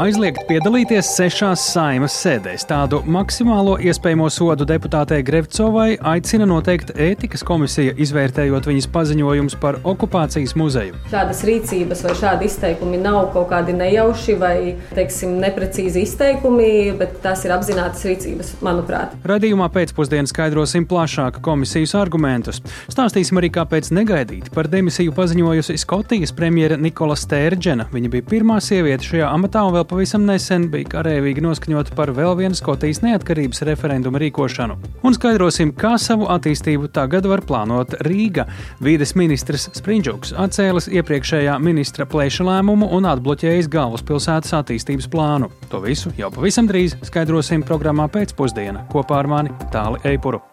aizliegt piedalīties sešās saimas sēdēs. Tādu maksimālo iespējamo sodu deputātei Grevcovai aicina noteikt ētikas komisija, izvērtējot viņas paziņojumus par okupācijas muzeju. Šādas rīcības vai šādi izteikumi nav kaut kādi nejauši vai, teiksim, neprecīzi izteikumi, bet tās ir apzinātas rīcības, manuprāt. Radījumā pēcpusdienā skaidrosim plašāk komisijas argumentus. Stāstīsim arī, kāpēc negaidīt par demisiju paziņojusi Skotijas premjera Nikola Stērģena. Viņa bija pirmā sieviete šajā amatā un vēl pavisam nesen bija karēvīgi noskaņota par vēl vienu Skotijas neatkarības referendumu rīkošanu. Un skaidrosim, kā savu attīstību tagad var plānot Rīga. Vīdes ministrs Sprindžuks atcēlis iepriekšējā ministra plēša lēmumu un atbloķējis galvaspilsētas attīstības plānu. To visu jau pavisam drīz skaidrosim programmā pēcpusdienā kopā ar mani Tāli Eipuru.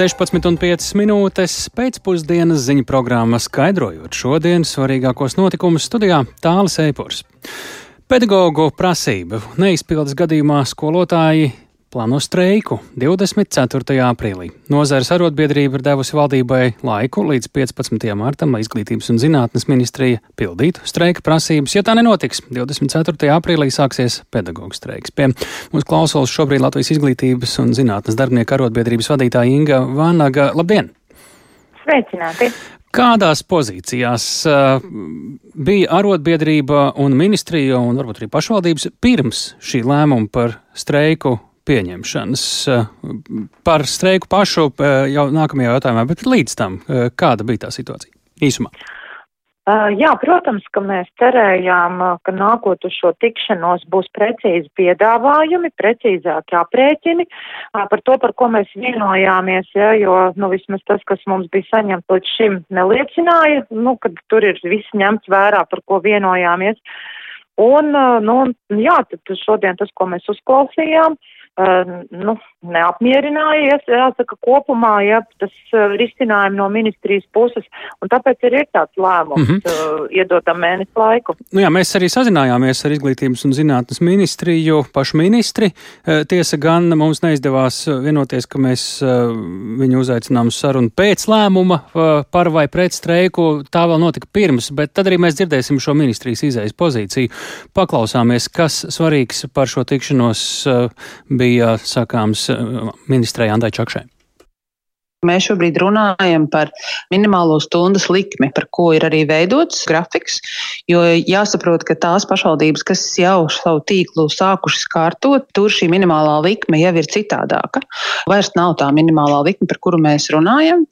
16,5 minūtes pēcpusdienas ziņu programma skaidrojot šodienas svarīgākos notikumus studijā Tālis Eipors. Pedagoģu prasību neizpildes gadījumā skolotāji plāno streiku 24. aprīlī. Nozares arotbiedrība ir devusi valdībai laiku līdz 15. martam, lai izglītības un zinātnes ministrija pildītu streika prasības. Ja tā nenotiks, 24. aprīlī sāksies pedagoģu streiks. Pie mums klausulas šobrīd Latvijas izglītības un zinātnes darbinieku arotbiedrības vadītāja Inga Vānaga. Labdien! Sveicināti! Kādās pozīcijās uh, bija arotbiedrība un ministrija un varbūt arī pašvaldības pirms šī lēmuma par streiku pieņemšanas. Eh, par streiku pašu eh, jau nākamajā jautājumā, bet līdz tam, eh, kāda bija tā situācija īsumā? Jā, protams, ka mēs cerējām, ka nākot uz šo tikšanos būs precīzi piedāvājumi, precīzāki aprēķini par to, par ko mēs vienojāmies, ja, jo, nu, vismaz tas, kas mums bija saņemts līdz šim, neliecināja, nu, kad tur ir viss ņemts vērā, par ko vienojāmies. Un, nu, jā, tad šodien tas, ko mēs uzklausījām, uh, nu, neapmierinājies, jāsaka, kopumā, ja tas risinājumi no ministrijas puses, un tāpēc ir, ir tāds lēmums, mm -hmm. iedodam mēnesi laiku. Nu jā, mēs arī sazinājāmies ar izglītības un zinātnes ministriju, pašu ministri. Tiesa gan mums neizdevās vienoties, ka mēs viņu uzaicinām uz sarunu pēc lēmuma par vai pret streiku. Tā vēl notika pirms, bet tad arī mēs dzirdēsim šo ministrijas izējas pozīciju. Paklausāmies, kas svarīgs par šo tikšanos bija sakāms ministrei Andai Čakšai. Mēs šobrīd runājam par minimālo stundas likmi, par ko ir arī veidots grafiks. Jo jāsaprot, ka tās pašvaldības, kas jau savu tīklu sākušas kārtot, tur šī minimālā likme jau ir citādāka. Vairs nav tā minimālā likme, par kuru mēs runājam.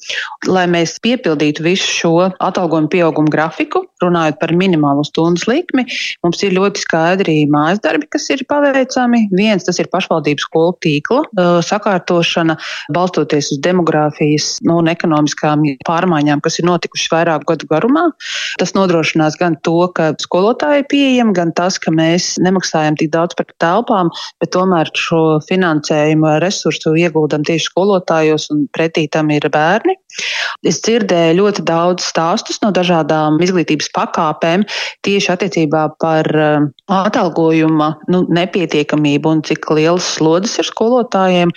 Lai mēs piepildītu visu šo atalgojumu pieaugumu grafiku, runājot par minimālo stundas likmi, mums ir ļoti skaidri mājas darbi, kas ir paveicami. Viens tas ir pašvaldības skolu tīkla sakārtošana, balstoties uz demogrāfiju demogrāfijas nu, un ekonomiskām pārmaiņām, kas ir notikušas vairāku gadu garumā. Tas nodrošinās gan to, ka skolotāji ir pieejami, gan tas, ka mēs nemaksājam tik daudz par telpām, bet tomēr šo finansējumu resursu ieguldam tieši skolotājos un pretī tam ir bērni. Es dzirdēju ļoti daudz stāstus no dažādām izglītības pakāpēm tieši attiecībā par uh, atalgojuma nu, nepietiekamību un cik lielas slodzes ir skolotājiem.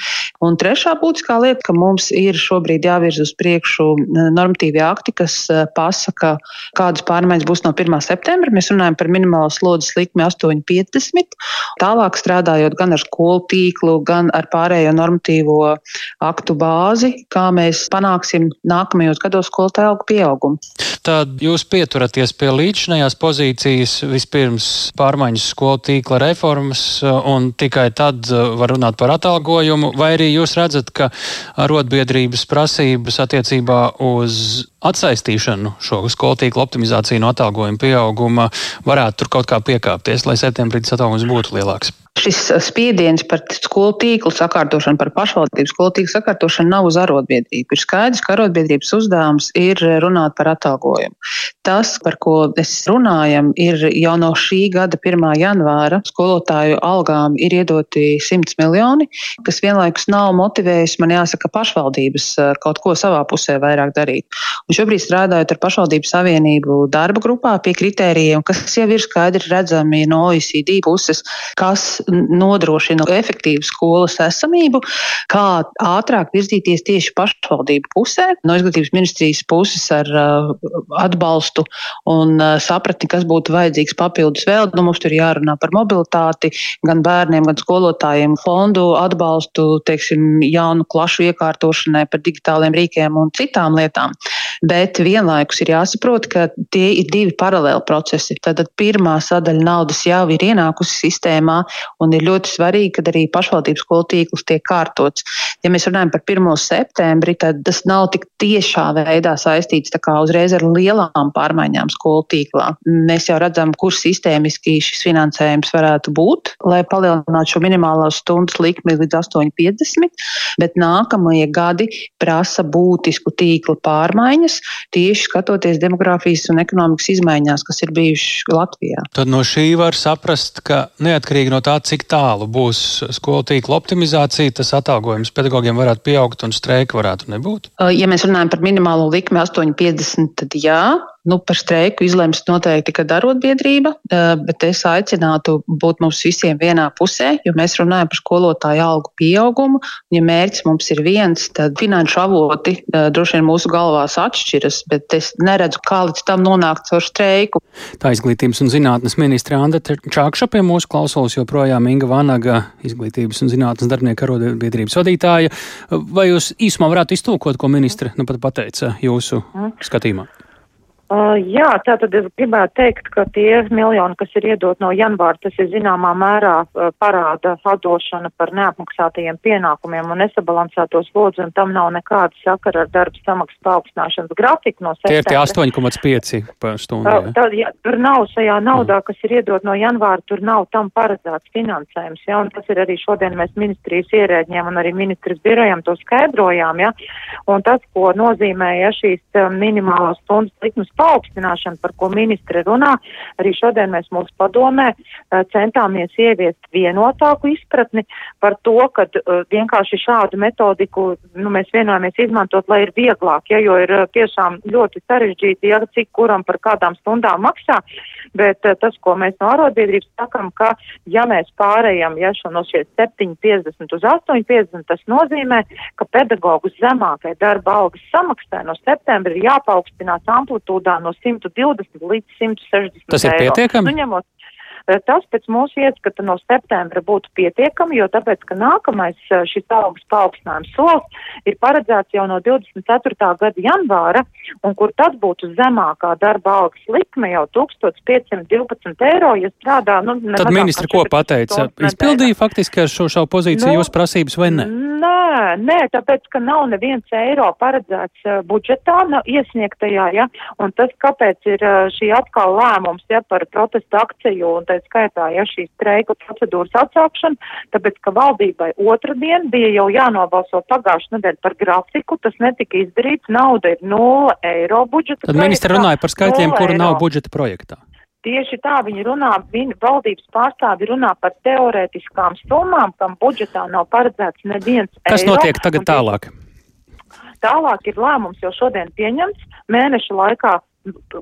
Un trešā būtiskā lieta, ka mums ir šobrīd jāvirz uz priekšu uh, normatīvi akti, kas uh, pasaka, kādas pārmaiņas būs no 1. septembra. Mēs runājam par minimālo slodzes likmi 8,50. Tālāk strādājot gan ar skolu tīklu, gan ar pārējo normatīvo aktu bāzi, kā mēs panāksim nākamajos gados skolotāju algu pieaugumu. Tad jūs pieturaties pie līdzinājās pozīcijas, vispirms pārmaiņas skolu tīkla reformas, un tikai tad var runāt par atalgojumu, vai arī jūs redzat, ka arotbiedrības prasības attiecībā uz atsaistīšanu šo skolu tīkla optimizāciju no atalgojuma pieauguma varētu tur kaut kā piekāpties, lai septembrī atalgojums būtu lielāks? Šis uh, spiediens par skolu tīklu sakārtošanu, par pašvaldību skolu tīklu sakārtošanu nav uz arotbiedrību. Ir skaidrs, ka arotbiedrības uzdevums ir uh, runāt par atalgojumu. Tas, par ko mēs runājam, ir jau no šī gada 1. janvāra skolotāju algām ir iedoti 100 miljoni, kas vienlaikus nav motivējis, man jāsaka, pašvaldības uh, kaut ko savā pusē vairāk darīt. Un šobrīd strādājot ar pašvaldību savienību darba grupā pie kritērijiem, kas jau ir skaidri redzami no OECD puses, kas nodrošina efektīvu skolas esamību, kā ātrāk virzīties tieši pašvaldību pusē, no izglītības ministrijas puses ar uh, atbalstu un uh, sapratni, kas būtu vajadzīgs papildus vēl. Nu, mums tur jārunā par mobilitāti, gan bērniem, gan skolotājiem, fondu atbalstu, teiksim, jaunu klašu iekārtošanai par digitāliem rīkiem un citām lietām. Bet vienlaikus ir jāsaprot, ka tie ir divi paralēli procesi. Tātad pirmā sadaļa naudas jau ir ienākusi sistēmā un ir ļoti svarīgi, ka arī pašvaldības skolu tīkls tiek kārtots. Ja mēs runājam par 1. septembri, tad tas nav tik tiešā veidā saistīts uzreiz ar lielām pārmaiņām skolu tīklā. Mēs jau redzam, kur sistēmiski šis finansējums varētu būt, lai palielinātu šo minimālo stundas likmi līdz 8,50, bet nākamie gadi prasa būtisku tīkla pārmaiņas, tieši skatoties demogrāfijas un ekonomikas izmaiņās, kas ir bijušas Latvijā. Tad no šī var saprast, ka neatkarīgi no tā, cik tālu būs skolu tīkla optimizācija, tas atalgojums pedagogiem varētu pieaugt un streika varētu nebūt? Ja mēs runājam par minimālo likmi 8,50, tad jā, Nu, par streiku izlems noteikti, ka arotbiedrība, bet es aicinātu būt mums visiem vienā pusē, jo mēs runājam par skolotāju algu pieaugumu. Ja mērķis mums ir viens, tad finanšu avoti droši vien mūsu galvās atšķiras, bet es neredzu, kā līdz tam nonākt caur streiku. Tā izglītības un zinātnes ministra Anda Čākša pie mūsu klausulas joprojām Inga Vanaga, izglītības un zinātnes darbinieka arotbiedrības vadītāja. Vai jūs īsumā varētu iztūkot, ko ministra nu pat pateica jūsu mm. skatījumā? Uh, jā, tātad es gribētu teikt, ka tie miljoni, kas ir iedot no janvāra, tas ir zināmā mērā uh, parāda atdošana par neapmaksātajiem pienākumiem un nesabalansēto slodzi, un tam nav nekāda sakara ar darba samaksas paaugstināšanas grafiku no septembra. Tie ir tie 8,5 par stundu. Uh, tad, ja, tur nav šajā naudā, kas ir iedot no janvāra, tur nav tam paredzēts finansējums, ja, un tas ir arī šodien mēs ministrijas ierēģiem un arī ministras birojam to skaidrojām, ja, un tas, ko nozīmē, ja šīs minimālās stundas likmes paaugstināšana, par ko ministre runā. Arī šodien mēs mūsu padomē eh, centāmies ieviest vienotāku izpratni par to, ka uh, vienkārši šādu metodiku nu, mēs vienojāmies izmantot, lai ir vieglāk, ja, jo ir uh, tiešām ļoti sarežģīti, ja cik kuram par kādām stundām maksā, bet tas, ko mēs no arotbiedrības sakam, ka ja mēs pārējām, ja šo no šie 7,50 uz 8,50, tas nozīmē, ka pedagogus zemākai darba algas samaksai no septembra ir jāpaukstinās amplitūdā no 120 līdz 160 Tas ir eiro. pietiekami? Nu, ņemot, Eh, tas pēc mūsu ieskata no septembra būtu pietiekami, jo tāpēc, ka nākamais eh, šis algas paaugstinājums solis ir paredzēts jau no 24. gada janvāra, un kur tad būtu zemākā darba algas likme jau 1512 eiro, ja strādā. Nu, tad ministri ko pateica? Izpildīja faktiski ar šo šau pozīciju nu, jūs prasības vai ne? Nē, nē, tāpēc, ka nav neviens eiro paredzēts uh, budžetā, nav iesniegtajā, ja, un tas, kāpēc ir uh, šī atkal lēmums, ja, par protestu akciju un tā skaitā, ja šī streika procedūras atsākšana, tāpēc, ka valdībai otrdien bija jau jānobalso pagājušajā nedēļā par grafiku, tas netika izdarīts, nauda ir 0 eiro budžeta. Tad ministra runāja par skaitļiem, kuru nav budžeta projektā. Tieši tā viņi runā, viņi, valdības pārstāvi runā par teorētiskām summām, kam budžetā nav paredzēts neviens Kas eiro. Notiek tagad tālāk? Tālāk ir lēmums jau šodien pieņemts. Mēneša laikā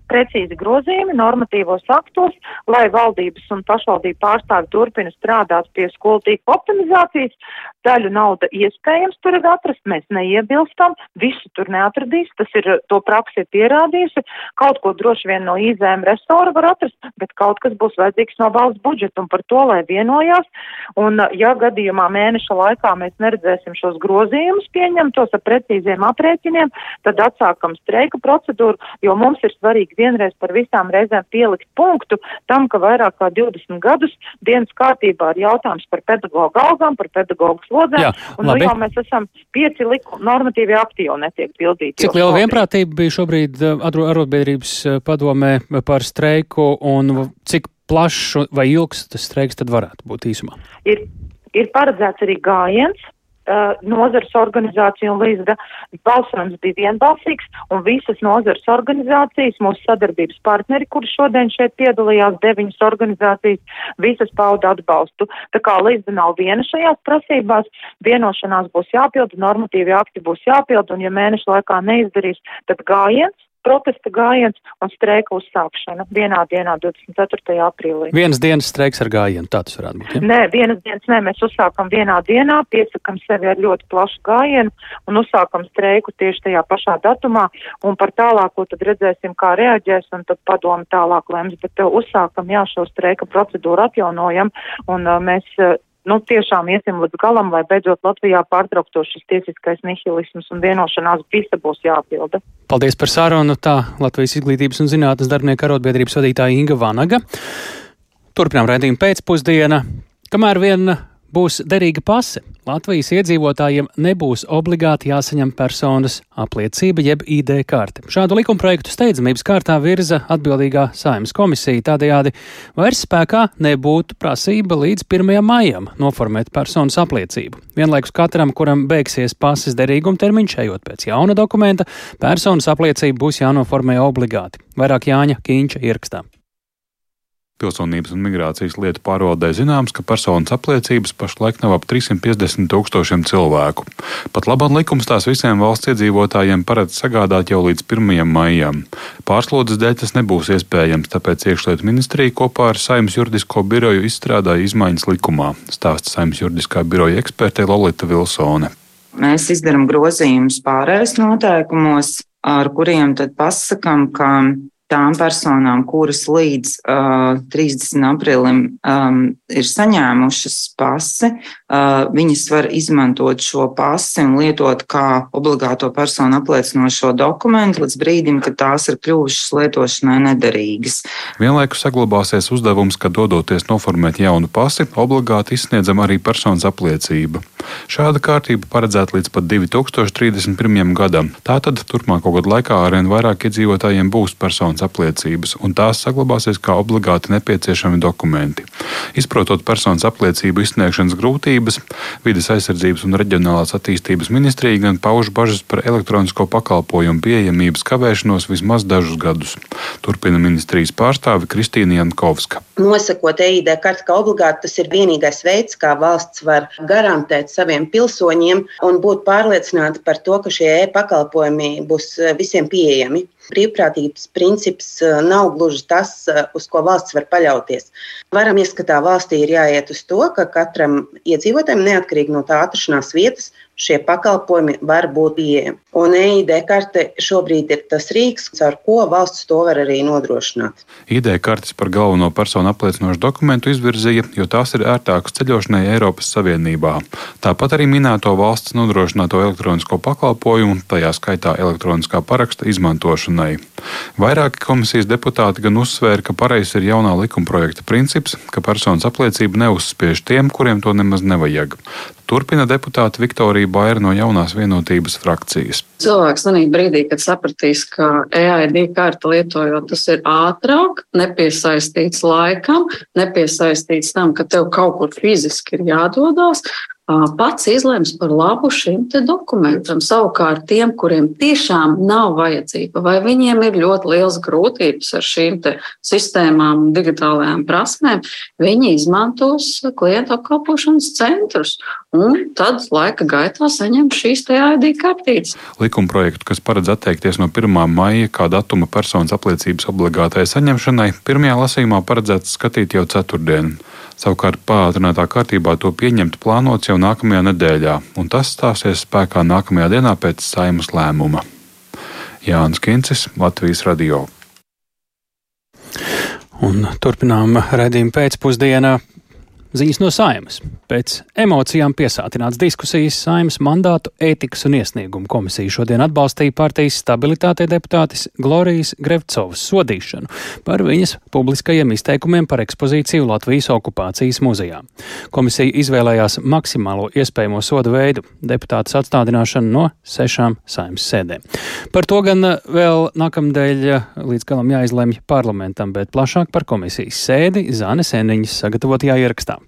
precīzi grozījumi normatīvos aktos, lai valdības un pašvaldību pārstāvi turpina strādāt pie skolu tīkla optimizācijas. Daļu nauda iespējams tur ir atrast, mēs neiebilstam, visu tur neatradīs, tas ir to praksi ir pierādījusi. Kaut ko droši vien no izēm restora var atrast, bet kaut kas būs vajadzīgs no valsts budžeta un par to, lai vienojās. Un ja gadījumā mēneša laikā mēs neredzēsim šos grozījumus pieņemtos ar precīziem aprēķiniem, tad atsākam streiku procedūru, jo mums ir ir svarīgi vienreiz par visām reizēm pielikt punktu tam, ka vairāk kā 20 gadus dienas kārtībā ir jautājums par pedagoģu algām, par pedagoģu slodzēm, Jā, un nu labi. nu jau mēs esam pieci liku, normatīvi akti jau netiek pildīti. Cik liela vienprātība bija šobrīd eh, arotbiedrības eh, padomē par streiku un cik plašs vai ilgs tas streiks tad varētu būt īsumā? Ir, ir paredzēts arī gājiens uh, nozares organizācija un līdz balsojums bija vienbalsīgs, un visas nozares organizācijas, mūsu sadarbības partneri, kuri šodien šeit piedalījās, deviņas organizācijas, visas pauda atbalstu. Tā kā līdz nav viena šajās prasībās, vienošanās būs jāpilda, normatīvi akti būs jāpilda, un ja mēnešu laikā neizdarīs, tad gājiens protesta gājiens un streika uzsākšana vienā dienā, 24. aprīlī. Vienas dienas streiks ar gājienu, tā tas varētu būt. Ja? Nē, vienas dienas nē, mēs uzsākam vienā dienā, piesakam sevi ar ļoti plašu gājienu un uzsākam streiku tieši tajā pašā datumā, un par tālāko tad redzēsim, kā reaģēs, un tad padomu tālāk lems, bet uh, uzsākam, jā, šo streika procedūru atjaunojam, un uh, mēs uh, nu, tiešām iesim līdz galam, lai beidzot Latvijā pārtraukto šis tiesiskais nihilisms un vienošanās visa būs jāpilda. Paldies par sarunu. Tā Latvijas izglītības un zinātnes darbinieku arotbiedrības vadītāja Inga Vanaga. Turpinām raidījumu pēcpusdienā. Kamēr vien būs derīga pase. Latvijas iedzīvotājiem nebūs obligāti jāsaņem personas apliecība jeb ID karte. Šādu likumprojektu steidzamības kārtā virza atbildīgā saimnes komisija. Tādējādi vairs spēkā nebūtu prasība līdz 1. maijam noformēt personas apliecību. Vienlaikus katram, kuram beigsies pases derīguma termiņš, ejot pēc jauna dokumenta, personas apliecība būs jānoformē obligāti. Vairāk Jāņa Kīņša ierakstā. Pilsonības un migrācijas lietu pārvaldē zināms, ka personas apliecības pašlaik nav ap 350 tūkstošiem cilvēku. Pat labāk likums tās visiem valsts iedzīvotājiem paredz sagādāt jau līdz 1. maijam. Pārslodzes dēļ tas nebūs iespējams, tāpēc iekšlietu ministrija kopā ar Saimnes juridisko biroju izstrādāja izmaiņas likumā, stāsta Saimnes juridiskā biroja eksperte Lolita Vilsone. Mēs izdarām grozījumus pārējais noteikumos, ar kuriem tad pasakām, ka tām personām, kuras līdz uh, 30. aprīlim um, ir saņēmušas pasi, uh, viņas var izmantot šo pasi un lietot kā obligāto personu apliecinošo dokumentu līdz brīdim, kad tās ir kļuvušas lietošanai nederīgas. Vienlaikus saglabāsies uzdevums, ka dodoties noformēt jaunu pasi, obligāti izsniedzam arī personas apliecība. Šāda kārtība paredzēta līdz pat 2031. gadam. Tātad turpmāko gadu laikā arvien vairāk iedzīvotājiem būs personas personas apliecības, un tās saglabāsies kā obligāti nepieciešami dokumenti. Izprotot personas apliecību izsniegšanas grūtības, vides aizsardzības un reģionālās attīstības ministrija gan pauž bažas par elektronisko pakalpojumu pieejamības kavēšanos vismaz dažus gadus. Turpina ministrijas pārstāve Kristīna Jankovska. Nosakot EID karti kā obligāti, tas ir vienīgais veids, kā valsts var garantēt saviem pilsoņiem un būt pārliecināta par to, ka šie e-pakalpojumi būs visiem pieejami brīvprātības princips eh, nav gluži tas, eh, uz ko valsts var paļauties. Varam ieskatā valstī ir jāiet uz to, ka katram iedzīvotājam, neatkarīgi no tā atrašanās vietas, šie pakalpojumi var būt pieejami. Un EID karte šobrīd ir tas rīks, ar ko valsts to var arī nodrošināt. ID kartes par galveno personu apliecinošu dokumentu izvirzīja, jo tās ir ērtākas ceļošanai Eiropas Savienībā. Tāpat arī minēto valsts nodrošināto elektronisko pakalpojumu, tajā skaitā elektroniskā paraksta izmantošanai. Vairāki komisijas deputāti gan uzsvēra, ka pareizs ir jaunā likumprojekta princips, ka personas apliecība neuzspiež tiem, kuriem to nemaz nevajag. Turpina deputāte Viktorija Baira no jaunās vienotības frakcijas. Cilvēks manī brīdī, kad sapratīs, ka EID karta lietojot, tas ir ātrāk, nepiesaistīts laikam, nepiesaistīts tam, ka tev kaut kur fiziski ir jādodas, pats izlems par labu šim dokumentam. Savukārt tiem, kuriem tiešām nav vajadzība, vai viņiem ir ļoti liels grūtības ar šīm sistēmām, digitālajām prasmēm, viņi izmantos klientu apkalpošanas centrus un tad laika gaitā saņem šīs ID kartītes. Likumprojektu, kas paredz atteikties no 1. maija kā datuma personas apliecības obligātai saņemšanai, pirmajā lasījumā paredzēts skatīt jau ceturtdien. Savukārt pātrinātā kārtībā to pieņemt plānots jau nākamajā nedēļā, un tas stāsies spēkā nākamajā dienā pēc saimas lēmuma. Jānis Kincis, Latvijas Radio. Un turpinām redzējumu pēcpusdienā. Ziņas no saimas. Pēc emocijām piesātināts diskusijas saimas mandātu ētikas un iesniegumu komisija šodien atbalstīja partijas stabilitātei deputātis Glorijas Grevcovas sodīšanu par viņas publiskajiem izteikumiem par ekspozīciju Latvijas okupācijas muzejā. Komisija izvēlējās maksimālo iespējamo sodu veidu - deputātas atstādināšanu no sešām saimas sēdēm. Par to gan vēl nākamdēļ līdz galam jāizlemj parlamentam, bet plašāk par komisijas sēdi Zāne Sēniņas sagatavotajā ierakstā.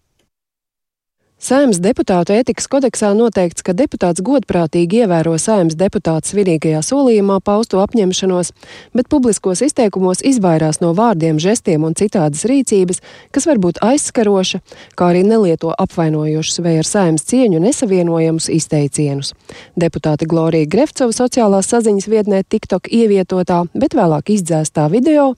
Saimnes deputātu ētikas kodeksā noteikts, ka deputāts godprātīgi ievēro saimnes deputāta svinīgajā solījumā pausto apņemšanos, bet publiskos izteikumos izvairās no vārdiem, žestiem un citādas rīcības, kas var būt aizskaroša, kā arī nelieto apvainojošus vai ar saimnes cieņu nesavienojamus izteicienus. Deputāte Glorija Grefcova sociālās saziņas vietnē TikTok ievietotā, bet vēlāk izdzēstā video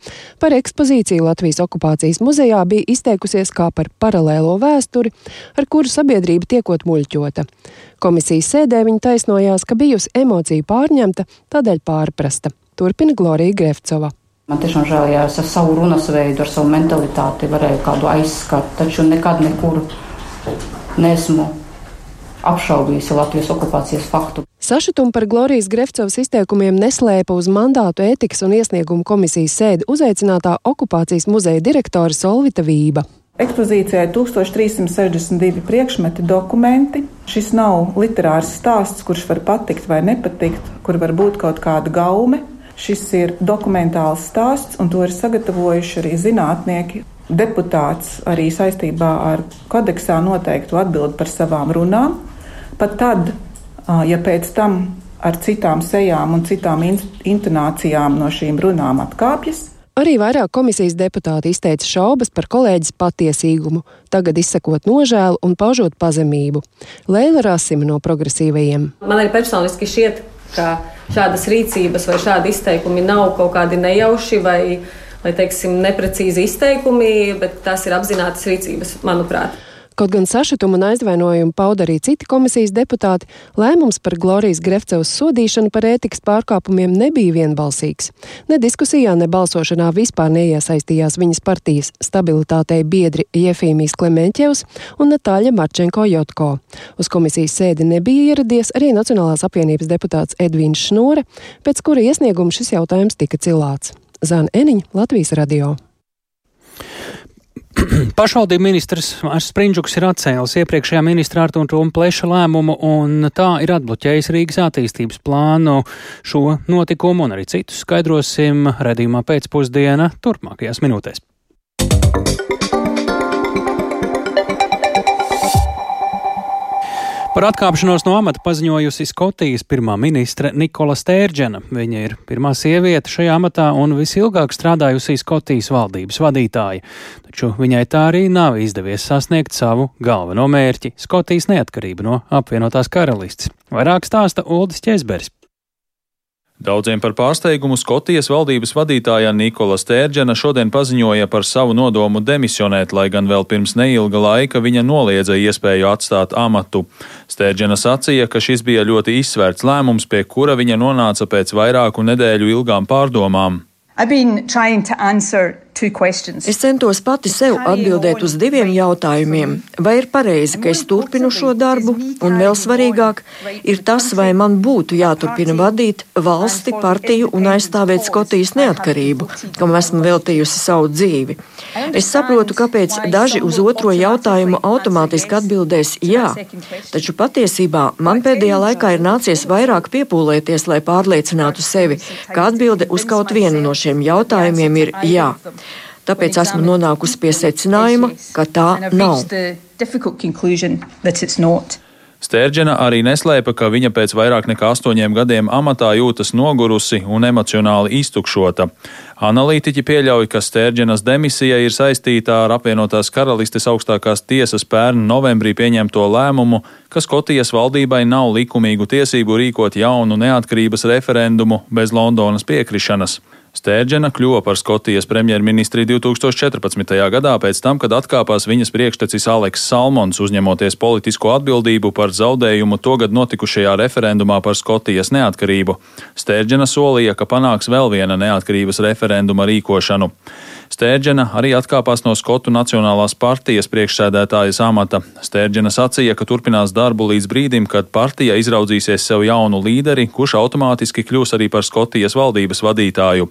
par ekspozīciju Latvijas okupācijas muzejā bija izteikusies kā par paralēlo vēsturi, ar kuru sabiedrība tiekot muļķota. Komisijas sēdē viņa taisnojās, ka bijusi emocija pārņemta, tādēļ pārprasta. Turpina Glorija Grefcova. Man tiešām žēl, ja es ar savu runas veidu, ar savu mentalitāti varēju kādu aizskart, taču nekad nekur nesmu apšaubījusi Latvijas okupācijas faktu. Sašutumu par Glorijas Grefcovas izteikumiem neslēpa uz mandātu ētikas un iesniegumu komisijas sēdi uzaicinātā okupācijas muzeja direktore Solvita Vība. Ekspozīcijai 1362 priekšmeti, dokumenti. Šis nav literārs stāsts, kurš var patikt vai nepatikt, kur var būt kaut kāda gaume. Šis ir dokumentāls stāsts, un to ir sagatavojuši arī zinātnieki. Deputāts arī saistībā ar kodeksā noteiktu atbild par savām runām. Pat tad, ja pēc tam ar citām sejām un citām intonācijām no šīm runām atkāpjas, Arī vairāk komisijas deputāti izteica šaubas par kolēģis patiesīgumu, tagad izsakot nožēlu un paužot pazemību. Leila Rasima no progresīvajiem. Man arī personiski šķiet, ka šādas rīcības vai šādi izteikumi nav kaut kādi nejauši vai, vai teiksim, neprecīzi izteikumi, bet tās ir apzinātas rīcības, manuprāt. Kaut gan sašutumu un aizvainojumu pauda arī citi komisijas deputāti, lēmums par Glorijas Grefcevas sodīšanu par ētikas pārkāpumiem nebija vienbalsīgs. Ne diskusijā, ne balsošanā vispār neiesaistījās viņas partijas stabilitātei biedri Jefīmijas Klemenķevs un Natāļa Marčenko Jotko. Uz komisijas sēdi nebija ieradies arī Nacionālās apvienības deputāts Edvīns Šnore, pēc kura iesnieguma šis jautājums tika cilāts. Zana Eniņa, Latvijas radio. Pašvaldību ministrs Mārcis Sprindžuks ir atcēlis iepriekšējā ministra Artūna Rūma pleša lēmumu un tā ir atbloķējis Rīgas attīstības plānu. Šo notikumu un arī citus skaidrosim redzījumā pēcpusdiena turpmākajās minūtēs. Par atkāpšanos no amata paziņojusi Skotijas pirmā ministre Nikola Stērģena. Viņa ir pirmā sieviete šajā amatā un visilgāk strādājusi Skotijas valdības vadītāja. Taču viņai tā arī nav izdevies sasniegt savu galveno mērķi - Skotijas neatkarību no apvienotās karalists. Vairāk stāsta Uldis Česberis. Daudziem par pārsteigumu Skotijas valdības vadītāja Nikola Stērģena šodien paziņoja par savu nodomu demisionēt, lai gan vēl pirms neilga laika viņa noliedza iespēju atstāt amatu. Stērģena sacīja, ka šis bija ļoti izsvērts lēmums, pie kura viņa nonāca pēc vairāku nedēļu ilgām pārdomām. Es centos pati sev atbildēt uz diviem jautājumiem. Vai ir pareizi, ka es turpinu šo darbu, un vēl svarīgāk ir tas, vai man būtu jāturpina vadīt valsti, partiju un aizstāvēt Skotijas neatkarību, kam esmu veltījusi savu dzīvi. Es saprotu, kāpēc daži uz otro jautājumu automātiski atbildēs jā, taču patiesībā man pēdējā laikā ir nācies vairāk piepūlēties, lai pārliecinātu sevi, ka atbilde uz kaut vienu no šiem jautājumiem ir jā. Tāpēc esmu nonākusi pie secinājuma, ka tā nav. Stērģena arī neslēpa, ka viņa pēc vairāk nekā astoņiem gadiem amatā jūtas nogurusi un emocionāli iztukšota. Analītiķi pieļauj, ka Stērģenas demisija ir saistīta ar apvienotās karalistes augstākās tiesas pērn novembrī pieņemto lēmumu, ka Skotijas valdībai nav likumīgu tiesību rīkot jaunu neatkarības referendumu bez Londonas piekrišanas. Stērģena kļuva par Skotijas premjerministri 2014. gadā pēc tam, kad atkāpās viņas priekštecis Aleks Salmons, uzņemoties politisko atbildību par zaudējumu togad notikušajā referendumā par Skotijas neatkarību. Stērģena solīja, ka panāks vēl viena neatkarības referenduma rīkošanu. Stērģena arī atkāpās no Skotu Nacionālās partijas priekšsēdētājas amata. Stērģena sacīja, ka turpinās darbu līdz brīdim, kad partija izraudzīsies sev jaunu līderi, kurš automātiski kļūs arī par Skotijas valdības vadītāju.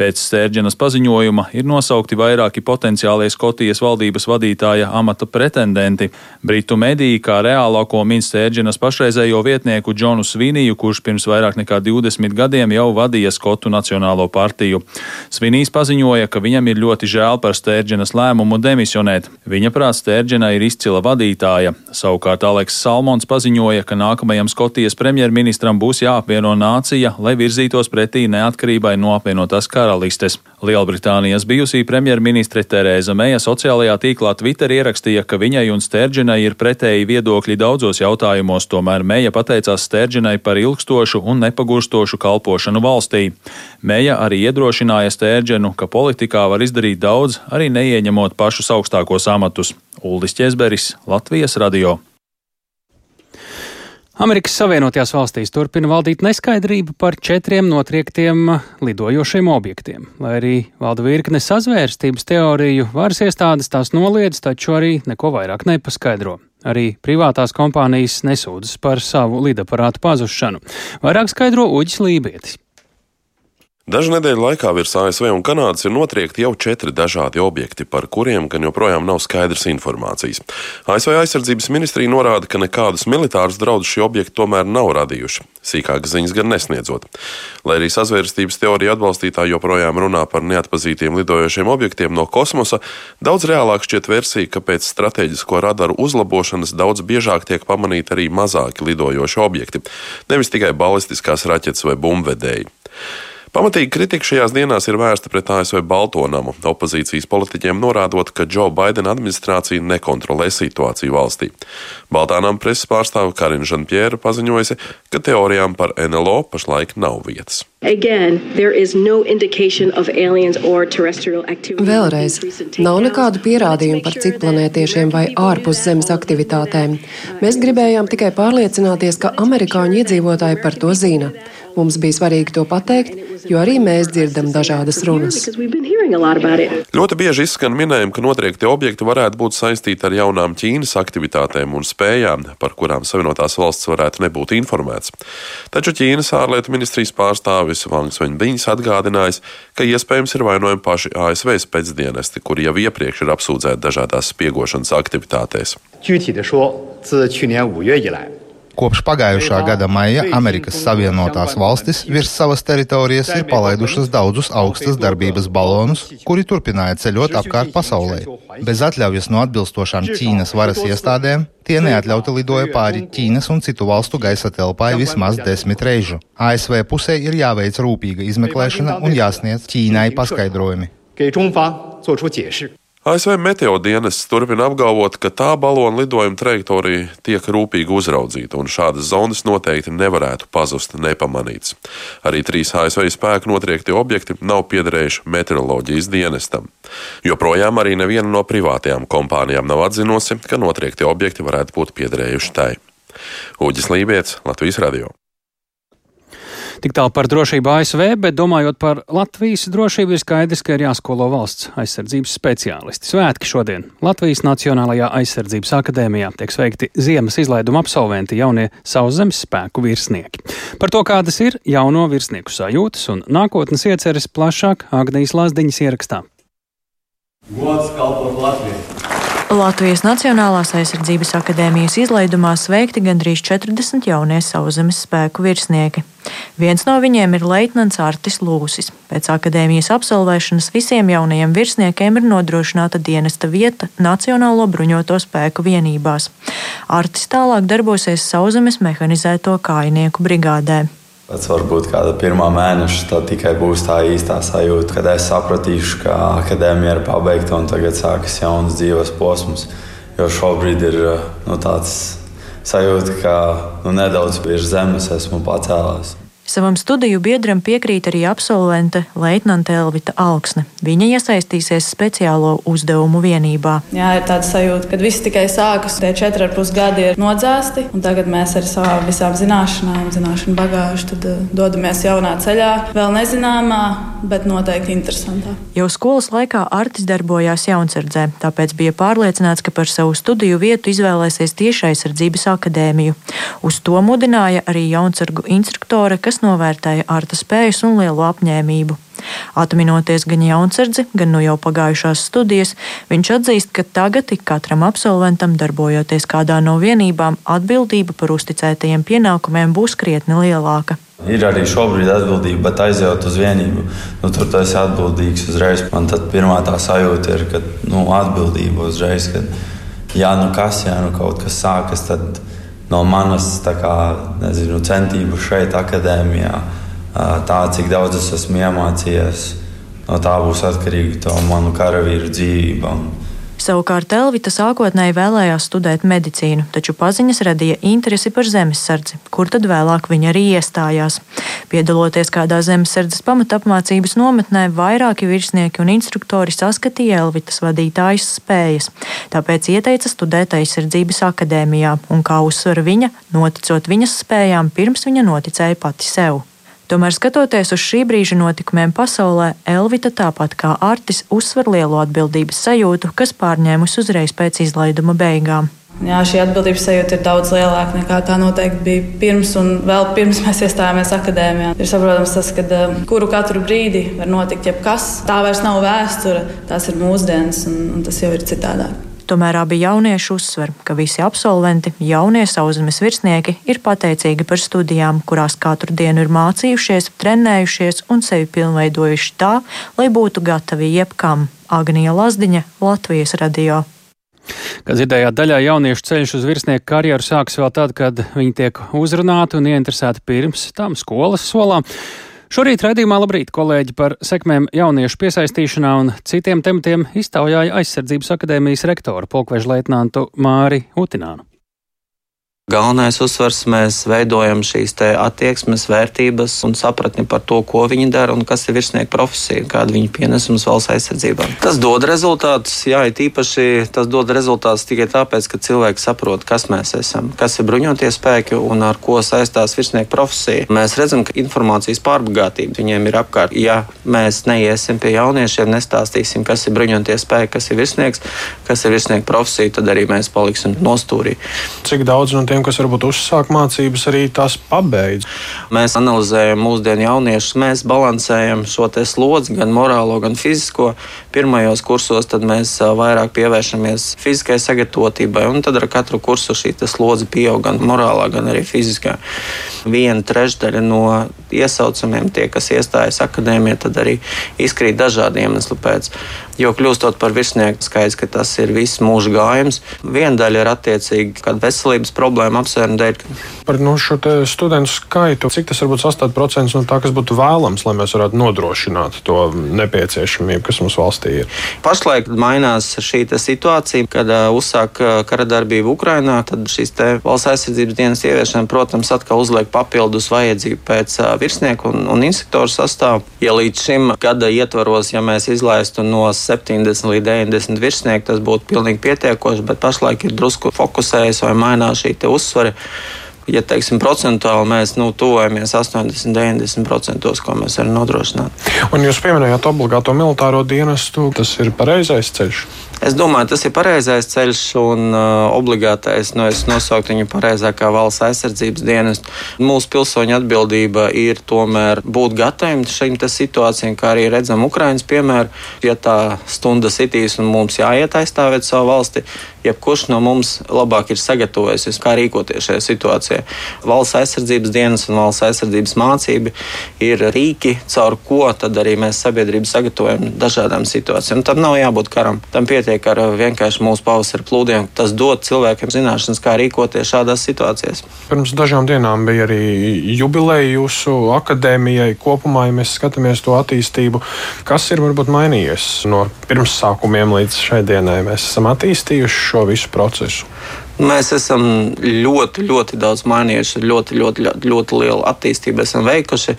Pēc Stērģenas paziņojuma ir nosaukti vairāki potenciālie Skotijas valdības vadītāja amata pretendenti. Britu mediji kā reālāko min Stērģenas pašreizējo vietnieku Džonu Sviniju, kurš pirms vairāk nekā 20 gadiem jau vadīja Skotu Nacionālo partiju. Svinijs paziņoja, ka viņam ir ir ļoti žēl par Stērģenas lēmumu demisionēt. Viņa prāt Stērģena ir izcila vadītāja. Savukārt Aleks Salmons paziņoja, ka nākamajam Skotijas premjerministram būs jāapvieno nācija, lai virzītos pretī neatkarībai no apvienotās karalistes. Lielbritānijas bijusī premjerministre Terēza Meija sociālajā tīklā Twitter ierakstīja, ka viņai un Stērģenai ir pretēji viedokļi daudzos jautājumos, tomēr Meija pateicās Stērģenai par ilgstošu un nepagurstošu kalpošanu valstī. Meija arī iedrošināja Stērģenu, ka politikā var izdarīt daudz, arī neieņemot pašus augstākos amatus. Uldis Česberis, Latvijas radio. Amerikas Savienotajās valstīs turpina valdīt neskaidrība par četriem notriektiem lidojošiem objektiem. Lai arī valda virkne sazvērstības teoriju, varas iestādes tās noliedz, taču arī neko vairāk nepaskaidro. Arī privātās kompānijas nesūdzas par savu lidaparātu pazušanu. Vairāk skaidro Uģis Lībietis. Dažu nedēļu laikā virs ASV un Kanādas ir notriekti jau četri dažādi objekti, par kuriem gan joprojām nav skaidrs informācijas. ASV aizsardzības ministrija norāda, ka nekādus militārus draudus šie objekti tomēr nav radījuši, sīkākas ziņas gan nesniedzot. Lai arī sazvērstības teorija atbalstītāji joprojām runā par neatpazītiem lidojošiem objektiem no kosmosa, daudz reālāk šķiet versija, ka pēc strateģisko radaru uzlabošanas daudz biežāk tiek pamanīti arī mazāki lidojoši objekti, nevis tikai balistiskās raķetes vai bumbvedēji. Pamatīga kritika šajās dienās ir vērsta pret ASV Baltonamu, opozīcijas politiķiem norādot, ka Džo Baidena administrācija nekontrolē situāciju valstī. Baltānam preses pārstāve Karina Žanpjēra paziņojusi, ka teorijām par NLO pašlaik nav vietas. Again, no Vēlreiz, nav nekādu pierādījumu par citplanētiešiem vai ārpus Zemes aktivitātēm. Mēs gribējām tikai pārliecināties, ka amerikāņu iedzīvotāji par to zina. Mums bija svarīgi to pateikt, jo arī mēs dzirdam dažādas runas. Ļoti bieži izskan minējumi, ka notriekti objekti varētu būt saistīti ar jaunām Ķīnas aktivitātēm un spējām, par kurām Savienotās valsts varētu nebūt informēts. Taču Ķīnas ārlietu ministrijas pārstāvis Vangs Veņbiņš atgādinājis, ka iespējams ir vainojami paši ASV spēcdienesti, kuri jau iepriekš ir apsūdzēti dažādās spiegošanas aktivitātēs. 具体的说，自去年五月以来， Kopš pagājušā gada maija Amerikas Savienotās valstis virs savas teritorijas ir palaidušas daudzus augstas darbības balonus, kuri turpināja ceļot apkārt pasaulē. Bez atļaujas no atbilstošām Ķīnas varas iestādēm tie neatļauti lidoja pāri Ķīnas un citu valstu gaisa telpai vismaz desmit reižu. ASV pusē ir jāveic rūpīga izmeklēšana un jāsniedz Ķīnai paskaidrojumi. ASV meteo dienests turpina apgalvot, ka tā balona lidojuma trajektorija tiek rūpīgi uzraudzīta, un šādas zonas noteikti nevarētu pazust nepamanīts. Arī trīs ASV spēku notriektie objekti nav piederējuši meteoroloģijas dienestam. Joprojām arī neviena no privātajām kompānijām nav atzinusi, ka notriektie objekti varētu būt piederējuši tai. Uģis Lībijams, Latvijas Radio. Tik tālu par drošību ASV, bet domājot par Latvijas drošību, ir skaidrs, ka ir jāskolo valsts aizsardzības speciālisti. Svētki šodien Latvijas Nacionālajā aizsardzības akadēmijā tiek sveikti ziemas izlaiduma absolventi jaunie sauszemes spēku virsnieki. Par to, kādas ir jauno virsnieku sajūtas un nākotnes ieceres plašāk Agnijas Lazdiņas ierakstā. Gods kalpot Latvijai! Latvijas Nacionālās aizsardzības akadēmijas izlaidumā sveikti gandrīz 40 jaunie sauszemes spēku virsnieki. Viens no viņiem ir leitnants Artis Lūsis. Pēc akadēmijas absolvēšanas visiem jaunajiem virsniekiem ir nodrošināta dienesta vieta Nacionālo bruņoto spēku vienībās. Artis tālāk darbosies sauszemes mehanizēto kājnieku brigādē. Pēc varbūt kāda pirmā mēneša tā tikai būs tā īstā sajūta, kad es sapratīšu, ka akadēmija ir pabeigta un tagad sākas jauns dzīves posms. Jo šobrīd ir nu, tāds sajūta, ka nu, nedaudz virs zemes esmu pacēlās. Savam studiju biedram piekrīt arī absolvente Leitnante Elvita Alksne. Viņa iesaistīsies speciālo uzdevumu vienībā. Jā, ir tāds sajūta, ka viss tikai sākas, tie četri ar pus gadi ir nodzēsti, un tagad mēs ar savām visām zināšanām, zināšanu bagāžu tad, uh, dodamies jaunā ceļā, vēl nezināmā, bet noteikti interesantā. Jau skolas laikā Artis darbojās jaunsardzē, tāpēc bija pārliecināts, ka par savu studiju vietu izvēlēsies tieši aizsardzības akadēmiju. Uz to mudināja arī jaunsargu instruktore, kas kas novērtēja Arta spējas un lielo apņēmību. Atminoties gan jaunsardzi, gan no jau pagājušās studijas, viņš atzīst, ka tagad ik katram absolventam, darbojoties kādā no vienībām, atbildība par uzticētajiem pienākumiem būs krietni lielāka. Ir arī šobrīd atbildība, bet aizjūt uz vienību, nu, tur tas ir atbildīgs uzreiz. Man tad pirmā tā sajūta ir, ka nu, atbildība uzreiz, ka ja nu kas, ja nu kaut kas sākas, tad no manas kā, nezinu, centību šeit, akadēmijā, tā cik daudz es esmu iemācījies, no tā būs atkarīga to manu karavīru dzīvība. Savukārt Elvita sākotnēji vēlējās studēt medicīnu, taču paziņas radīja interesi par zemesardzi, kur tad vēlāk viņa arī iestājās. Piedaloties kādā zemesardzes pamatapmācības nometnē, vairāki virsnieki un instruktori saskatīja Elvitas vadītājas spējas, tāpēc ieteica studēt aizsardzības akadēmijā, un kā uzsver viņa, noticot viņas spējām, pirms viņa noticēja pati sev. Tomēr, skatoties uz šī brīža notikumiem pasaulē, Elvita tāpat kā Artis uzsver lielo atbildības sajūtu, kas pārņēmusi uzreiz pēc izlaiduma beigām. Jā, šī atbildības sajūta ir daudz lielāka nekā tā noteikti bija pirms, un vēl pirms mēs iestājāmies akadēmijā. Ir saprotams, tas, ka eh, kuru katru brīdi var notikt jebkas. Tā vairs nav vēsture, tās ir mūsdienas, un, un tas jau ir citādāk. Tomēr abi jaunieši uzsver, ka visi absolventi, jaunie sauszemes virsnieki, ir pateicīgi par studijām, kurās katru dienu ir mācījušies, trenējušies un sevi pilnveidojuši tā, lai būtu gatavi jebkam. Agnija Lazdiņa, Latvijas radio. Kā dzirdējāt, daļā jauniešu ceļš uz virsnieku karjeru sākas vēl tad, kad viņi tiek uzrunāti un ieinteresēti pirms tam skolas solā. Šorīt raidījumā labrīt kolēģi par sekmēm jauniešu piesaistīšanā un citiem tematiem iztaujāja aizsardzības akadēmijas rektoru polkveža leitnantu Māri Utinānu. Galvenais uzsvars mēs veidojam šīs attieksmes, vērtības un sapratni par to, ko viņi dara un kas ir virsnieka profesija, kāda viņa pienesums valsts aizsardzībā. Tas dod rezultātus, jā, it īpaši tas dod rezultātus tikai tāpēc, ka cilvēki saprot, kas mēs esam, kas ir bruņotie spēki un ar ko saistās virsnieka profesija. Mēs redzam, ka informācijas pārbagātība viņiem ir apkārt. Ja mēs neiesim pie jauniešiem, nestāstīsim, kas ir bruņotie spēki, kas ir virsnieks, kas ir virsnieka profesija, tad arī mēs paliksim nostūrī. Cik daudz no tiem tiem, kas varbūt uzsāk mācības, arī tās pabeidz. Mēs analizējam mūsdienu jauniešus, mēs balansējam šo slodzi, gan morālo, gan fizisko. Pirmajos kursos mēs vairāk pievēršamies fiziskai sagatavotībai, un tad ar katru kursu šī slodze pieaug gan morālā, gan arī fiziskā. Viena trešdaļa no iesaucamiem, tie, kas iestājas akadēmijā, tad arī izkrīt dažādu iemeslu pēc. Jo kļūstot par virsnieku, skaidrs, ka tas ir viss mūža gājums. Viena daļa ir attiecīgi kāda veselības problēma apsvēruma dēļ. Par no šo studentu skaitu, cik tas varbūt sastāv procents no tā, kas būtu vēlams, lai mēs varētu nodrošināt to nepieciešamību, kas mums valstī ir. Pašlaik mainās šī situācija, kad uh, uzsāk kara darbība Ukrainā, tad šīs valsts aizsardzības dienas ieviešana, protams, atkal uzliek papildus vajadzību pēc uh, virsnieku un, un instruktoru sastāvu. Ja līdz šim gada ietvaros, ja mēs izlaistu no 70 līdz 90 virsnieki, tas būtu pilnīgi pietiekoši, bet pašlaik ir drusku fokusējies vai mainās šī uzsvara ja teiksim, procentuāli mēs nu, tuvojamies 80, 90%, ko mēs varam nodrošināt. Un jūs pieminējāt obligāto militāro dienestu, tas ir pareizais ceļš. Es domāju, tas ir pareizais ceļš un uh, obligātais. Nu, es nosauktu viņu pareizākā valsts aizsardzības dienestu. Mūsu pilsoņu atbildība ir tomēr būt gataviem šīm situācijām, kā arī redzam Ukraiņas piemēru. Ja tā stunda sitīs un mums jāiet aizstāvēt savu valsti, jebkurš no mums labāk ir sagatavojies, kā rīkoties šajā situācijā. Valsts aizsardzības dienas un valsts aizsardzības mācība ir rīki, caur ko arī mēs sabiedrību sagatavojam dažādām situācijām. Tam nav jābūt karam. Tam pietiek nepietiek ar uh, vienkārši mūsu pavasara plūdiem. Tas dod cilvēkiem zināšanas, kā rīkoties šādās situācijās. Pirms dažām dienām bija arī jubileja jūsu akadēmijai kopumā, ja mēs skatāmies to attīstību. Kas ir varbūt mainījies no pirmsākumiem līdz šai dienai? Mēs esam attīstījuši šo visu procesu. Mēs esam ļoti, ļoti daudz mainījuši, ļoti, ļoti, ļoti, ļoti lielu attīstību esam veikuši.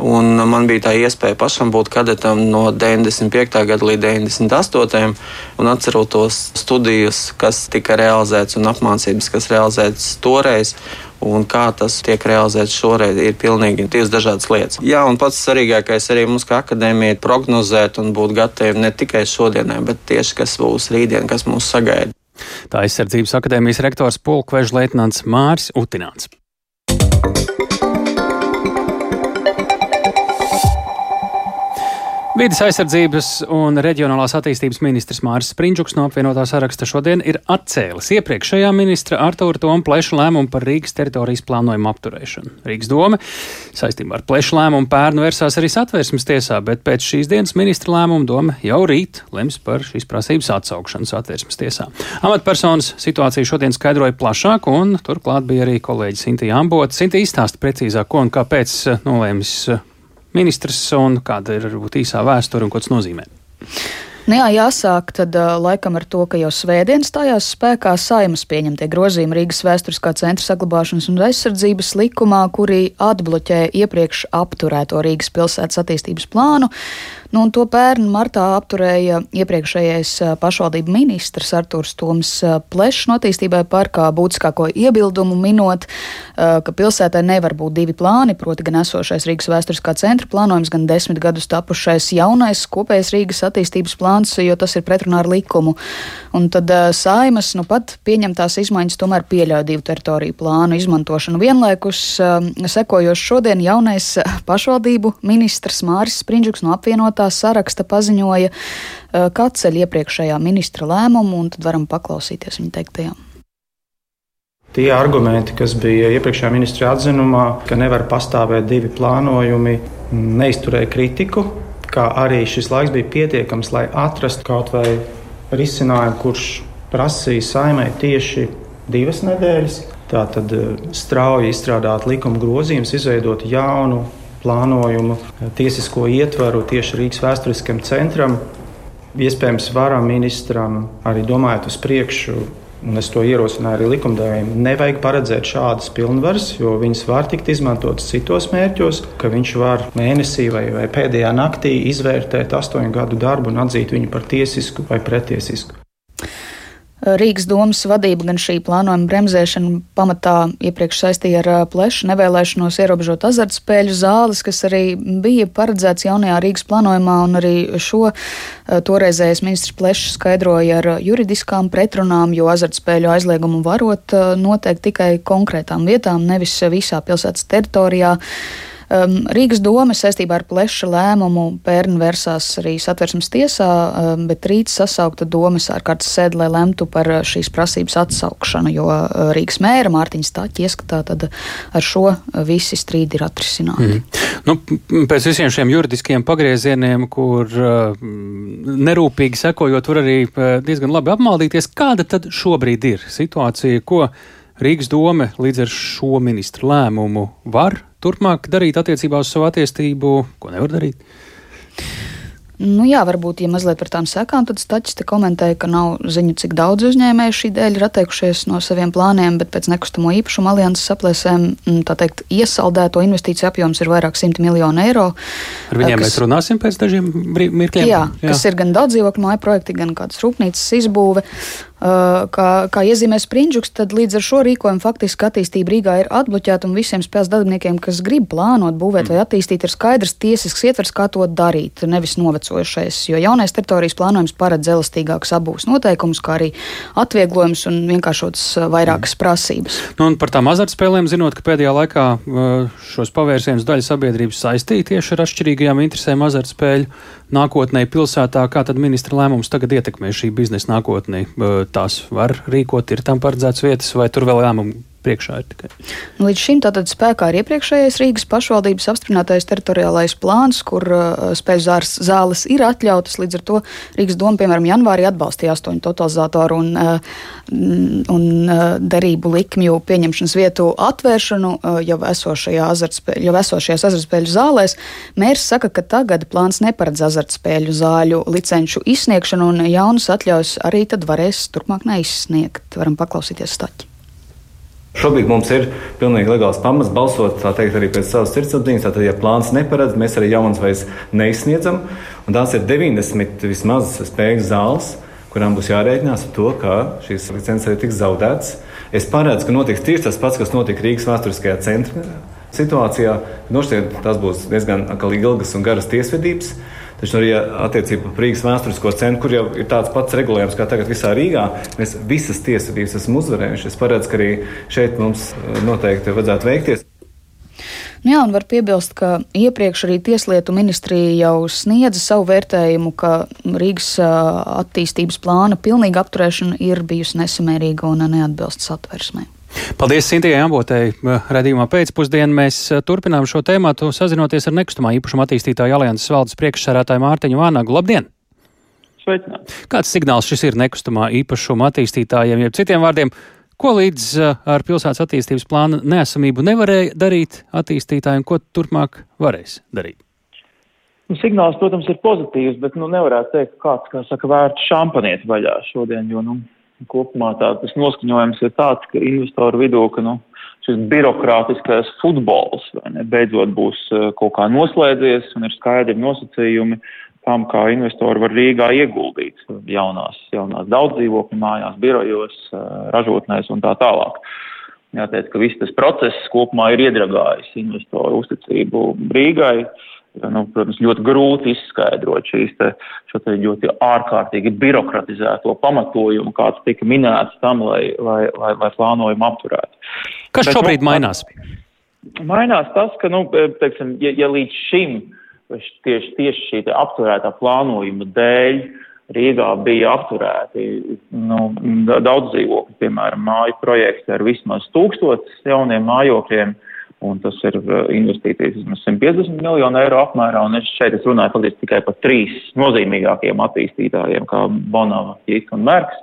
Un man bija tā iespēja pašam būt kadetam no 95. gada līdz 98. un atceros studijas, kas tika realizētas un apmācības, kas realizētas toreiz. Un kā tas tiek realizēts šoreiz, ir pilnīgi divas dažādas lietas. Jā, un pats svarīgākais arī mums, kā akadēmija, ir prognozēt un būt gataviem ne tikai šodienai, bet tieši kas būs rītdien, kas mūs sagaida. Tā aizsardzības akadēmijas rektors Pulkveža leitnants Māris Utināns. Vides aizsardzības un reģionālās attīstības ministrs Māris Sprindžuks no apvienotā saraksta šodien ir atcēlis iepriekšējā ministra Artūra Toma plešu lēmumu par Rīgas teritorijas plānojumu apturēšanu. Rīgas doma saistībā ar plešu lēmumu pērnu vērsās arī satversmes tiesā, bet pēc šīs dienas ministra lēmuma doma jau rīt lems par šīs prasības atsaukšanu satversmes tiesā. Amatpersonas situāciju šodien skaidroja plašāk, un turklāt bija arī kolēģis Sinti Ambota. Sinti izstāsta precīzāk, ko un kāpēc nolēmis ministrs un kāda ir varbūt īsā vēsture un ko tas nozīmē? Nu jā, jāsāk tad laikam ar to, ka jau svētdien stājās spēkā saimas pieņemtie grozījumi Rīgas vēsturiskā centra saglabāšanas un aizsardzības likumā, kuri atbloķē iepriekš apturēto Rīgas pilsētas attīstības plānu. Nu, to pērn martā apturēja iepriekšējais pašvaldību ministrs Artūrs Toms Plešs no attīstībai parkā būtiskāko iebildumu minot, ka pilsētai nevar būt divi plāni, proti gan esošais Rīgas vēsturiskā centra plānojums, gan desmit gadus tapušais jaunais kopējais Rīgas attīstības plāns, jo tas ir pretrunā ar likumu. Un tad saimas nu pat pieņemtās izmaiņas tomēr pieļauj divu teritoriju plānu izmantošanu vienlaikus, sekojoši šodien jaunais pašvaldību ministrs Māris Sprindžuks no apvienotā tā saraksta paziņoja, eh, ka atceļ iepriekšējā ministra lēmumu, un tad varam paklausīties viņa teiktajām. Tie argumenti, kas bija iepriekšējā ministra atzinumā, ka nevar pastāvēt divi plānojumi, neizturēja kritiku, kā arī šis laiks bija pietiekams, lai atrastu kaut vai risinājumu, kurš prasīja saimai tieši divas nedēļas. Tātad eh, strauji izstrādāt likuma grozījumus, izveidot jaunu plānojumu, tiesisko ietvaru tieši Rīgas vēsturiskam centram. Iespējams, varam ministram arī domājot uz priekšu, un es to ierosināju arī likumdevējiem, nevajag paredzēt šādas pilnvaras, jo viņas var tikt izmantotas citos mērķos, ka viņš var mēnesī vai, vai pēdējā naktī izvērtēt astoņu gadu darbu un atzīt viņu par tiesisku vai pretiesisku. Rīgas domas vadība gan šī plānojuma bremzēšana pamatā iepriekš saistīja ar plešu nevēlēšanos ierobežot azartspēļu zāles, kas arī bija paredzēts jaunajā Rīgas plānojumā, un arī šo toreizējais ministrs plešs skaidroja ar juridiskām pretrunām, jo azartspēļu aizliegumu varot noteikt tikai konkrētām vietām, nevis visā pilsētas teritorijā. Um, Rīgas doma saistībā ar pleša lēmumu pērn vērsās arī satversmes tiesā, um, bet rīt sasaukta domas ārkārtas sēde, lai lemtu par uh, šīs prasības atsaukšanu, jo uh, Rīgas mēra Mārtiņa Stāķa ieskatā tad ar šo uh, visi strīdi ir atrisināti. Mm. Nu, pēc visiem šiem juridiskiem pagriezieniem, kur uh, nerūpīgi sekojot, var arī diezgan labi apmaldīties, kāda tad šobrīd ir situācija, ko Rīgas doma līdz ar šo ministru lēmumu var turpmāk darīt attiecībā uz savu attīstību, ko nevar darīt? Nu, jā, varbūt, ja mazliet par tām sekām, tad Stačs te komentēja, ka nav ziņu, cik daudz uzņēmēju šī dēļ ir atteikušies no saviem plāniem, bet pēc nekustamo īpašumu alianses aplēsēm, mm, tā teikt, iesaldēto investīciju apjoms ir vairāk simti miljonu eiro. Ar viņiem kas, mēs runāsim pēc dažiem mirkļiem. Jā, jā, kas ir gan daudz dzīvokļu māju projekti, gan kādas rūpnīcas izbūve. Kā, kā iezīmē Sprindžuks, tad līdz ar šo rīkojumu faktiski attīstība Rīgā ir atbloķēta un visiem spēles dalībniekiem, kas grib plānot, būvēt mm. vai attīstīt, ir skaidrs tiesisks ietvers, kā to darīt, nevis novecojušais. Jo jaunais teritorijas plānojums paredz elastīgākus abūs noteikumus, kā arī atvieglojums un vienkāršotas vairākas mm. prasības. Nu, par tām azartspēlēm, zinot, ka pēdējā laikā šos pavērsienus daļa sabiedrības saistīja tieši ar atšķirīgajām interesēm azartspēļu nākotnē pilsētā, kā tad ministra lēmums tagad ietekmē šī biznesa nākotnē? tās var rīkot, ir tam paredzēts vietas, vai tur vēl lēmumu priekšā ir tikai. Līdz šim tātad spēkā ir iepriekšējais Rīgas pašvaldības apstiprinātais teritoriālais plāns, kur uh, spēļu zāles, zāles ir atļautas. Līdz ar to Rīgas doma, piemēram, janvārī atbalstīja astoņu totalizatoru un, uh, un uh, derību likmju pieņemšanas vietu atvēršanu jau, azartspēļu, jau esošajās azartspēļu zālēs. Mērs saka, ka tagad plāns neparedz azartspēļu zāļu licenču izsniegšanu un jaunas atļaujas arī tad varēs turpmāk neizsniegt. Varam paklausīties staķi. Šobrīd mums ir pilnīgi legāls pamats balsot teikt, arī pēc savas sirdsapziņas. Tātad, ja plāns neparedz, mēs arī jaunas vairs neizsniedzam. Un tās ir 90 vismaz spēļu zāles, kurām būs jārēķinās ar to, ka šīs licences arī tiks zaudētas. Es paredzu, ka notiks tieši tas pats, kas notika Rīgas vēsturiskajā centra situācijā. Nošķiet, tas būs diezgan ilgas un garas tiesvedības. Taču arī attiecībā par Rīgas vēsturisko centru, kur jau ir tāds pats regulējums kā tagad visā Rīgā, mēs visas tiesvedības esam uzvarējuši. Es paredzu, ka arī šeit mums eh, noteikti vajadzētu veikties. Nu jā, un var piebilst, ka iepriekš arī Tieslietu ministrija jau sniedza savu vērtējumu, ka Rīgas attīstības plāna pilnīga apturēšana ir bijusi nesamērīga un neatbilst satversmē. Paldies, Sintījai Ambotei. Radījumā pēcpusdienā mēs turpinām šo tēmu, sazinoties ar nekustamā īpašuma attīstītāju alianses valdes priekšsērētāju Mārtiņu Vānagu. Labdien! Sveicināt. Kāds signāls šis ir nekustamā īpašuma attīstītājiem, jeb citiem vārdiem, ko līdz ar pilsētas attīstības plāna neesamību nevarēja darīt attīstītāji un ko turpmāk varēs darīt? Nu, signāls, protams, ir pozitīvs, bet nu, nevarētu teikt, ka kāds, kā saka, vērts šampanieti vaļā šodien, jo nu, kopumā tā, tas noskaņojums ir tāds, ka investoru vidū, ka nu, šis birokrātiskais futbols ne, beidzot būs kaut kā noslēdzies un ir skaidri nosacījumi tam, kā investori var Rīgā ieguldīt jaunās, jaunās daudzdzīvokļu mājās, birojos, ražotnēs un tā tālāk. Jāteic, ka viss tas process kopumā ir iedragājis investoru uzticību Rīgai. Nu, protams, ļoti grūti izskaidrot šīs te, te ļoti ārkārtīgi birokratizēto pamatojumu, kāds tika minēts tam, lai, lai, lai, lai plānojumu apturētu. Kas Bet, šobrīd nu, mainās? Mainās tas, ka, nu, teiksim, ja, ja līdz šim uh, tieši, tieši šī apturētā plānojuma dēļ Rīgā bija apturēti nu, daudz dzīvokļu, piemēram, māju projekti ar vismaz tūkstotis jauniem mājokļiem. Un tas ir uh, investīcijas vismaz 150 miljonu eiro apmērā, un es šeit es runāju faktiski tikai par trīs nozīmīgākiem attīstītājiem, kā Bonava, Jīks un Merks.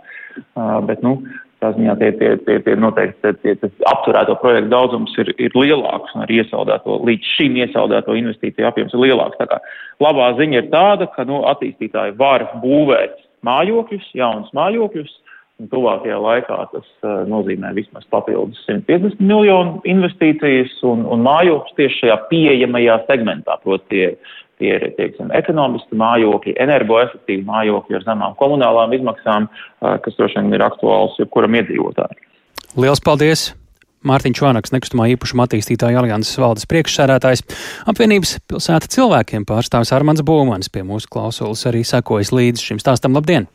Uh, bet, nu, Tā ziņā tie, tie, tie, tie noteikti tie, tie apturēto projektu daudzums ir, ir lielāks un arī iesaldēto, līdz šim iesaldēto investīciju apjoms ir lielāks. Tā kā labā ziņa ir tāda, ka nu, attīstītāji var būvēt mājokļus, jaunus mājokļus, tuvākajā laikā tas uh, nozīmē vismaz papildus 150 miljonu investīcijas un, un mājokļus tieši šajā pieejamajā segmentā, proti Tie ir teiksim, ekonomiski mājokļi, energoefektīvi mājokļi ar zemām komunālām izmaksām, kas droši vien ir aktuāls jebkuram iedzīvotājam. Lielas paldies! Mārtiņš Vānaks, nekustamā īpašuma attīstītāja alianses valdes priekšsēdētājs, apvienības pilsēta cilvēkiem pārstāvis Armāns Būmanis pie mūsu klausulas arī sekojas līdz šim stāstam. Labdien!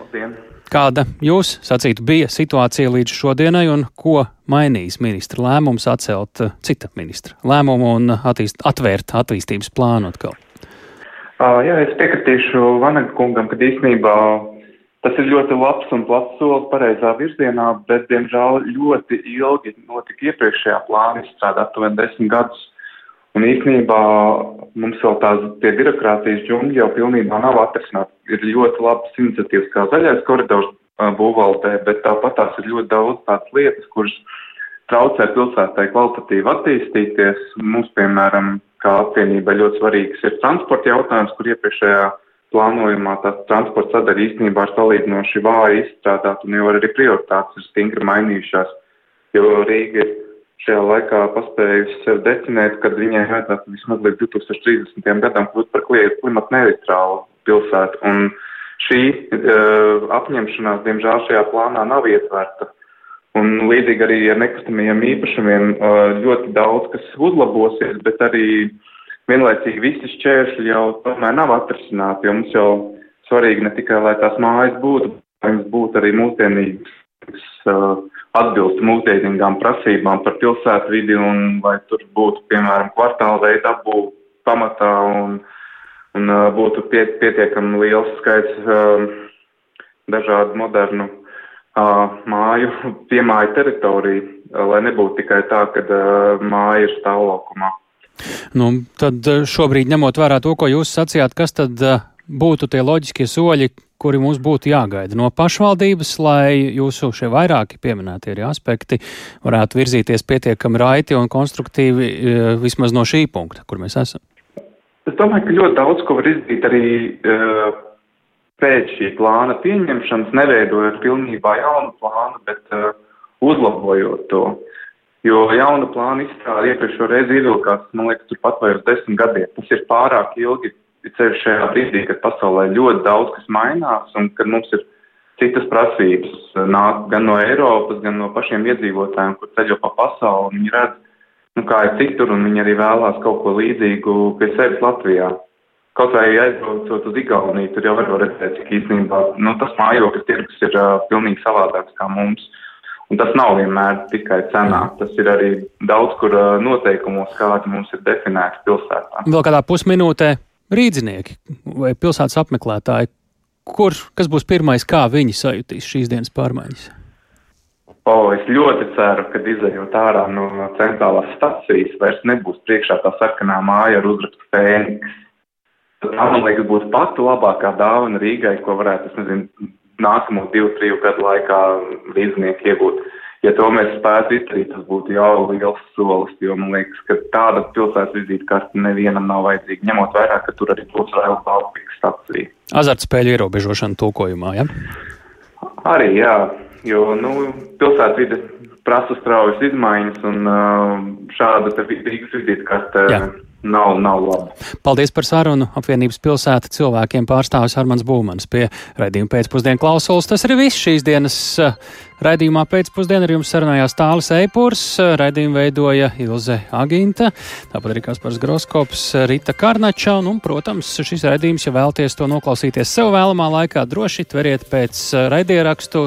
Labdien! Kāda jūs sacītu bija situācija līdz šodienai un ko mainīs ministra lēmums atcelt uh, cita ministra lēmumu un attīst, atvērt attīstības plānu atkal? Uh, jā, es piekritīšu Vanaga kungam, ka īstenībā tas ir ļoti labs un plats solis pareizā virzienā, bet, diemžēl, ļoti ilgi notika iepriekšējā plāna izstrādāt, aptuveni desmit gadus. Un īstenībā mums vēl tās tie birokrātijas džungļi jau pilnībā nav atrisināti. Ir ļoti labas iniciatīvas kā zaļais koridors būvvaldē, bet tāpat tās ir ļoti daudz tādas lietas, kuras traucē pilsētai kvalitatīvi attīstīties. Mums, piemēram, kā apvienībai ļoti svarīgs ir transporta jautājums, kur iepriekšējā plānojumā tā transporta sadaļa īstenībā ir salīdzinoši vāji izstrādāta un jau arī prioritātes ir stingri mainījušās, jo Rīga ir šajā laikā paspējusi sev definēt, ka viņai vajadzētu vismaz līdz 2030. gadam kļūt par klimatu neitrālu pilsētu. Un šī uh, apņemšanās, diemžēl, šajā plānā nav ietverta. Un līdzīgi arī ar nekustamajiem īpašumiem uh, ļoti daudz kas uzlabosies, bet arī vienlaicīgi visi šķēršļi jau tomēr nav atrisināti, jo mums jau svarīgi ne tikai, lai tās mājas būtu, lai viņas būtu arī mūsdienīgas. Uh, atbilst mūsdienīgām prasībām par pilsētvidi un vai tur būtu, piemēram, kvartāla veida apbūve pamatā un, un uh, būtu pie, pietiekami liels skaits uh, dažādu modernu uh, māju, piemāju teritoriju, uh, lai nebūtu tikai tā, ka uh, māja ir stāvlaukumā. Nu, tad šobrīd, ņemot vērā to, ko jūs sacījāt, kas tad būtu tie loģiskie soļi, kuri mums būtu jāgaida no pašvaldības, lai jūsu šie vairāki pieminētie arī aspekti varētu virzīties pietiekami raiti un konstruktīvi e, vismaz no šī punkta, kur mēs esam? Es domāju, ka ļoti daudz ko var izdarīt arī uh, pēc šī plāna pieņemšanas, neveidojot pilnībā jaunu plānu, bet uh, uzlabojot to. Jo jauna plāna izstrāde iepriekšējo reizi ievilkās, man liekas, turpat vai uz desmit gadiem. Tas ir pārāk ilgi ceļš šajā brīdī, kad pasaulē ļoti daudz kas mainās un kad mums ir citas prasības nāk gan no Eiropas, gan no pašiem iedzīvotājiem, kur ceļo pa pasauli. Viņi redz, nu, kā ir citur, un viņi arī vēlās kaut ko līdzīgu pie sevis Latvijā. Kaut vai aizbraucot uz Igauniju, tur jau var redzēt, cik īstenībā nu, tas mājokļu tirgus ir uh, pilnīgi savādāks kā mums. Un tas nav vienmēr tikai cenā. Tas ir arī daudz kur noteikumos, kādi mums ir definēti pilsētā. Vēl kādā pusminūtē rīdzinieki vai pilsētas apmeklētāji, kur, kas būs pirmais, kā viņi sajutīs šīs dienas pārmaiņas? O, es ļoti ceru, ka izējot ārā no centrālās stacijas, vairs nebūs priekšā tā sarkanā māja ar uzrakstu Fēniks. Tā, man liekas, būtu pati labākā dāvana Rīgai, ko varētu, es nezinu, nākamo divu, triju gadu laikā līdznieki iegūt. Ja to mēs spētu izdarīt, tas būtu jau liels solis, jo man liekas, ka tāda pilsētas vizītkarte nevienam nav vajadzīga, ņemot vērā, ka tur arī būs Rail Baltica stacija. Azartspēļu ierobežošana tulkojumā, ja? Arī, jā, jo, nu, pilsētas vide prasa straujas izmaiņas un šāda te Rīgas vizītkarte. Jā nav, nav labi. Paldies par sarunu. Apvienības pilsēta cilvēkiem pārstāvis Armāns Būmans pie raidījuma pēcpusdienu klausulas. Tas arī viss šīs dienas eh, raidījumā pēcpusdienā. Ar jums sarunājās Tālis Eipurs, raidījumu veidoja Ilze Aginta, tāpat arī Kaspars Groskops, Rita Karnača. Un, un, protams, šis raidījums, ja vēlaties to noklausīties sev vēlamā laikā, droši tveriet pēc raidierakstu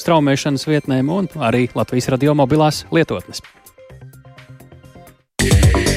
straumēšanas vietnēm un arī Latvijas radio mobilās lietotnes. Yeah.